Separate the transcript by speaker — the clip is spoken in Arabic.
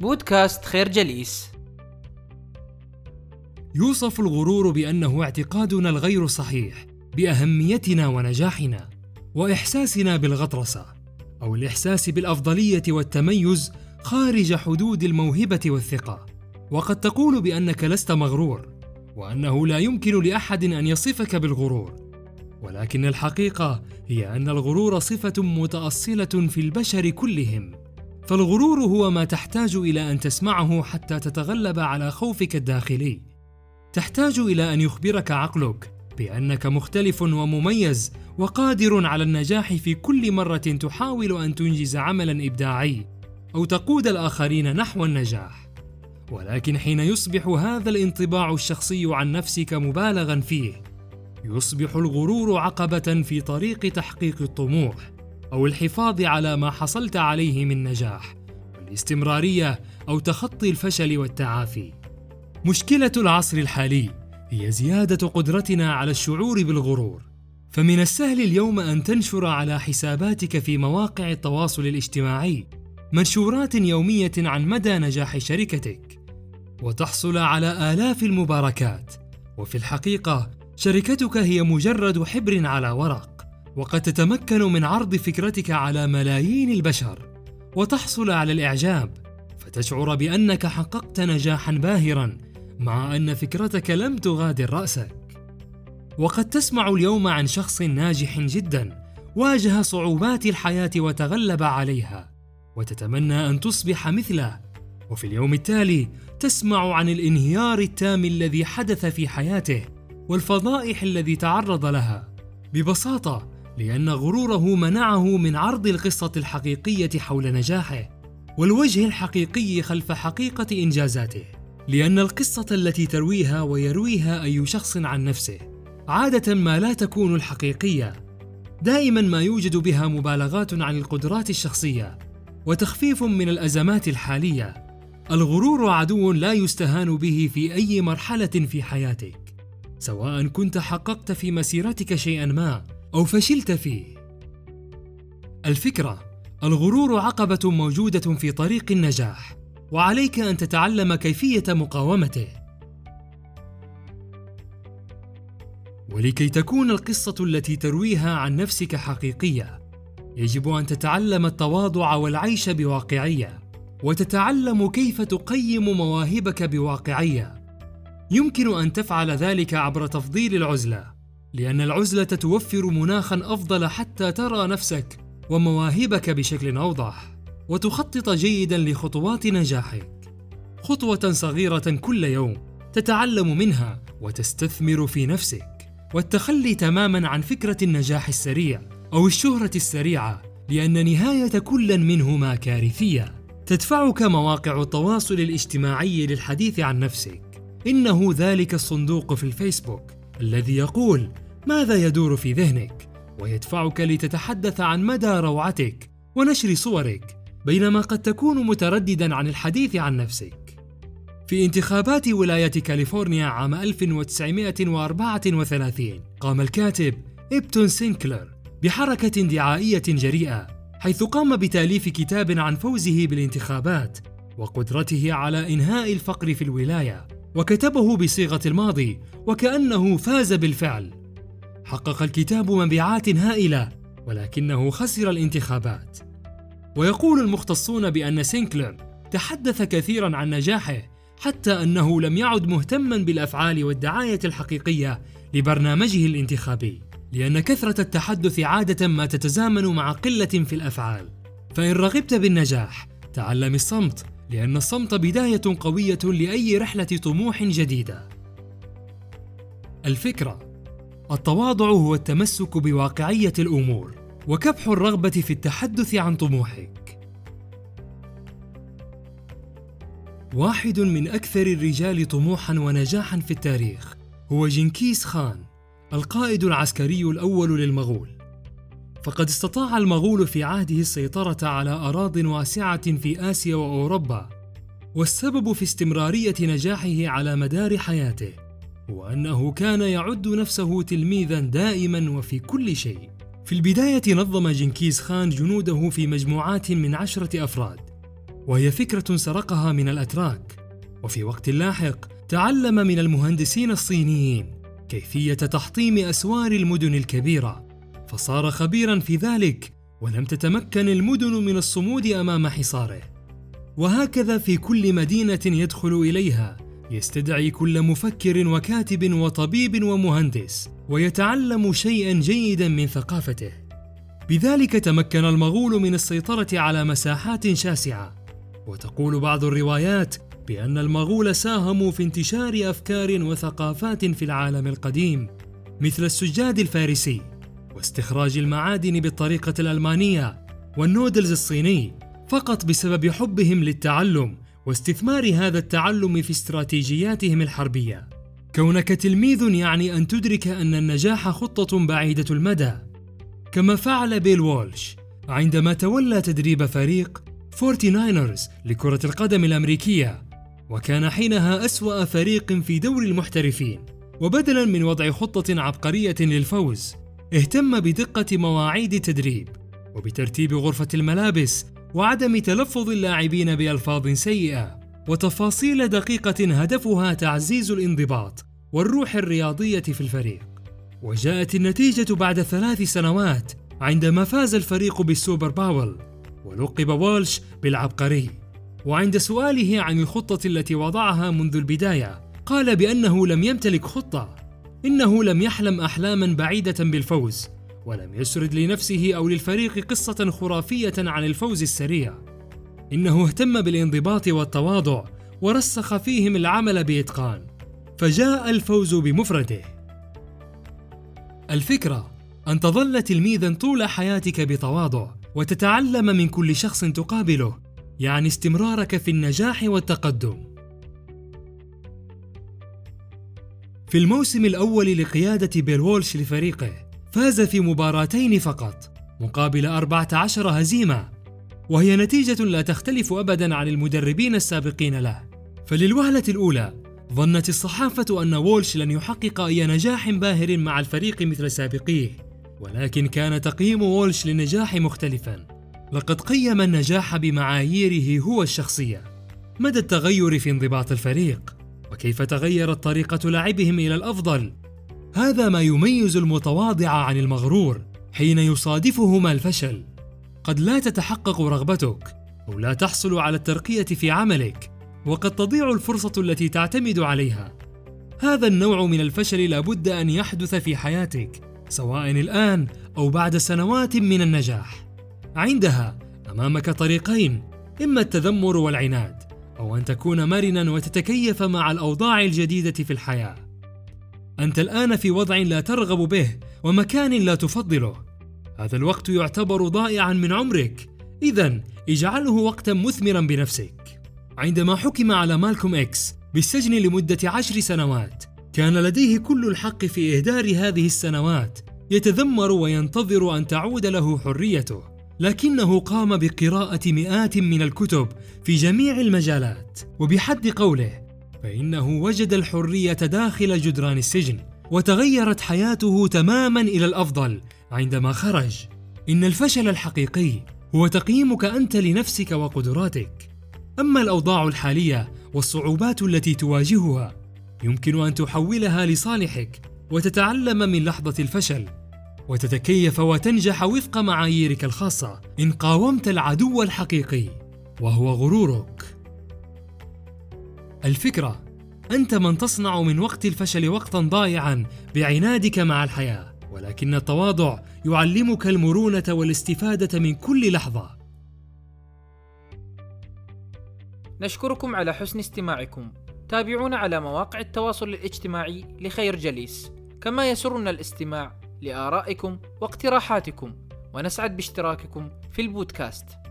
Speaker 1: بودكاست خير جليس.
Speaker 2: يوصف الغرور بأنه اعتقادنا الغير صحيح بأهميتنا ونجاحنا وإحساسنا بالغطرسة أو الإحساس بالأفضلية والتميز خارج حدود الموهبة والثقة. وقد تقول بأنك لست مغرور وأنه لا يمكن لأحد أن يصفك بالغرور. ولكن الحقيقة هي أن الغرور صفة متأصلة في البشر كلهم. فالغرور هو ما تحتاج إلى أن تسمعه حتى تتغلب على خوفك الداخلي. تحتاج إلى أن يخبرك عقلك بأنك مختلف ومميز وقادر على النجاح في كل مرة تحاول أن تنجز عملا إبداعي أو تقود الآخرين نحو النجاح. ولكن حين يصبح هذا الانطباع الشخصي عن نفسك مبالغا فيه يصبح الغرور عقبة في طريق تحقيق الطموح. أو الحفاظ على ما حصلت عليه من نجاح والاستمراريه أو تخطي الفشل والتعافي. مشكلة العصر الحالي هي زيادة قدرتنا على الشعور بالغرور. فمن السهل اليوم أن تنشر على حساباتك في مواقع التواصل الاجتماعي منشورات يومية عن مدى نجاح شركتك. وتحصل على آلاف المباركات. وفي الحقيقة شركتك هي مجرد حبر على ورق. وقد تتمكن من عرض فكرتك على ملايين البشر وتحصل على الإعجاب فتشعر بأنك حققت نجاحا باهرا مع أن فكرتك لم تغادر رأسك. وقد تسمع اليوم عن شخص ناجح جدا واجه صعوبات الحياة وتغلب عليها وتتمنى أن تصبح مثله. وفي اليوم التالي تسمع عن الانهيار التام الذي حدث في حياته والفضائح الذي تعرض لها. ببساطة لأن غروره منعه من عرض القصة الحقيقية حول نجاحه والوجه الحقيقي خلف حقيقة إنجازاته. لأن القصة التي ترويها ويرويها أي شخص عن نفسه عادة ما لا تكون الحقيقية. دائما ما يوجد بها مبالغات عن القدرات الشخصية وتخفيف من الأزمات الحالية. الغرور عدو لا يستهان به في أي مرحلة في حياتك. سواء كنت حققت في مسيرتك شيئا ما أو فشلت فيه. الفكرة الغرور عقبة موجودة في طريق النجاح وعليك أن تتعلم كيفية مقاومته. ولكي تكون القصة التي ترويها عن نفسك حقيقية يجب أن تتعلم التواضع والعيش بواقعية وتتعلم كيف تقيم مواهبك بواقعية. يمكن أن تفعل ذلك عبر تفضيل العزلة. لأن العزلة توفر مناخا أفضل حتى ترى نفسك ومواهبك بشكل أوضح وتخطط جيدا لخطوات نجاحك. خطوة صغيرة كل يوم تتعلم منها وتستثمر في نفسك والتخلي تماما عن فكرة النجاح السريع أو الشهرة السريعة لأن نهاية كل منهما كارثية. تدفعك مواقع التواصل الاجتماعي للحديث عن نفسك. إنه ذلك الصندوق في الفيسبوك الذي يقول ماذا يدور في ذهنك؟ ويدفعك لتتحدث عن مدى روعتك ونشر صورك بينما قد تكون مترددا عن الحديث عن نفسك. في انتخابات ولاية كاليفورنيا عام 1934 قام الكاتب إبتون سينكلر بحركة دعائية جريئة حيث قام بتأليف كتاب عن فوزه بالانتخابات وقدرته على إنهاء الفقر في الولاية وكتبه بصيغة الماضي وكأنه فاز بالفعل. حقق الكتاب مبيعات هائلة ولكنه خسر الانتخابات ويقول المختصون بأن سينكلر تحدث كثيرا عن نجاحه حتى أنه لم يعد مهتما بالأفعال والدعاية الحقيقية لبرنامجه الانتخابي لأن كثرة التحدث عادة ما تتزامن مع قلة في الأفعال فإن رغبت بالنجاح تعلم الصمت لأن الصمت بداية قوية لأي رحلة طموح جديدة. الفكرة: التواضع هو التمسك بواقعية الأمور، وكبح الرغبة في التحدث عن طموحك. واحد من أكثر الرجال طموحًا ونجاحًا في التاريخ هو جنكيز خان، القائد العسكري الأول للمغول. فقد استطاع المغول في عهده السيطرة على أراضٍ واسعة في آسيا وأوروبا، والسبب في استمرارية نجاحه على مدار حياته هو أنه كان يعد نفسه تلميذا دائما وفي كل شيء. في البداية نظم جنكيز خان جنوده في مجموعات من عشرة أفراد، وهي فكرة سرقها من الأتراك. وفي وقت لاحق تعلم من المهندسين الصينيين كيفية تحطيم أسوار المدن الكبيرة فصار خبيرا في ذلك ولم تتمكن المدن من الصمود أمام حصاره. وهكذا في كل مدينة يدخل إليها. يستدعي كل مفكر وكاتب وطبيب ومهندس ويتعلم شيئا جيدا من ثقافته. بذلك تمكن المغول من السيطرة على مساحات شاسعة. وتقول بعض الروايات بأن المغول ساهموا في انتشار أفكار وثقافات في العالم القديم مثل السجاد الفارسي واستخراج المعادن بالطريقة الألمانية والنودلز الصيني فقط بسبب حبهم للتعلم. واستثمار هذا التعلم في استراتيجياتهم الحربية. كونك تلميذ يعني أن تدرك أن النجاح خطة بعيدة المدى، كما فعل بيل وولش عندما تولى تدريب فريق 49رز لكرة القدم الأمريكية وكان حينها أسوأ فريق في دوري المحترفين وبدلا من وضع خطة عبقرية للفوز اهتم بدقة مواعيد التدريب وبترتيب غرفة الملابس وعدم تلفظ اللاعبين بألفاظ سيئة وتفاصيل دقيقة هدفها تعزيز الانضباط والروح الرياضية في الفريق. وجاءت النتيجة بعد ثلاث سنوات عندما فاز الفريق بالسوبر باول ولقب والش بالعبقري. وعند سؤاله عن الخطة التي وضعها منذ البداية قال بأنه لم يمتلك خطة إنه لم يحلم أحلاما بعيدة بالفوز. ولم يسرد لنفسه أو للفريق قصة خرافية عن الفوز السريع. إنه اهتم بالانضباط والتواضع ورسخ فيهم العمل بإتقان. فجاء الفوز بمفرده. الفكرة أن تظل تلميذا طول حياتك بتواضع وتتعلم من كل شخص تقابله يعني استمرارك في النجاح والتقدم. في الموسم الأول لقيادة بيل وولش لفريقه فاز في مباراتين فقط مقابل 14 هزيمة. وهي نتيجة لا تختلف أبدا عن المدربين السابقين له. فللوهلة الأولى ظنت الصحافة أن وولش لن يحقق أي نجاح باهر مع الفريق مثل سابقيه. ولكن كان تقييم وولش للنجاح مختلفا. لقد قيم النجاح بمعاييره هو الشخصية. مدى التغير في انضباط الفريق؟ وكيف تغيرت طريقة لعبهم إلى الأفضل؟ هذا ما يميز المتواضع عن المغرور حين يصادفهما الفشل. قد لا تتحقق رغبتك أو لا تحصل على الترقية في عملك وقد تضيع الفرصة التي تعتمد عليها. هذا النوع من الفشل لابد أن يحدث في حياتك سواء الآن أو بعد سنوات من النجاح. عندها أمامك طريقين إما التذمر والعناد أو أن تكون مرنا وتتكيف مع الأوضاع الجديدة في الحياة. أنت الآن في وضع لا ترغب به ومكان لا تفضله. هذا الوقت يعتبر ضائعا من عمرك، إذا اجعله وقتا مثمرا بنفسك. عندما حكم على مالكوم إكس بالسجن لمدة عشر سنوات، كان لديه كل الحق في إهدار هذه السنوات، يتذمر وينتظر أن تعود له حريته. لكنه قام بقراءة مئات من الكتب في جميع المجالات، وبحد قوله فإنه وجد الحرية داخل جدران السجن وتغيرت حياته تماما إلى الأفضل عندما خرج. إن الفشل الحقيقي هو تقييمك أنت لنفسك وقدراتك. أما الأوضاع الحالية والصعوبات التي تواجهها يمكن أن تحولها لصالحك وتتعلم من لحظة الفشل وتتكيف وتنجح وفق معاييرك الخاصة إن قاومت العدو الحقيقي وهو غرورك. الفكرة أنت من تصنع من وقت الفشل وقتا ضائعا بعنادك مع الحياة ولكن التواضع يعلمك المرونة والاستفادة من كل لحظة.
Speaker 1: نشكركم على حسن استماعكم. تابعونا على مواقع التواصل الاجتماعي لخير جليس. كما يسرنا الاستماع لآرائكم واقتراحاتكم. ونسعد باشتراككم في البودكاست.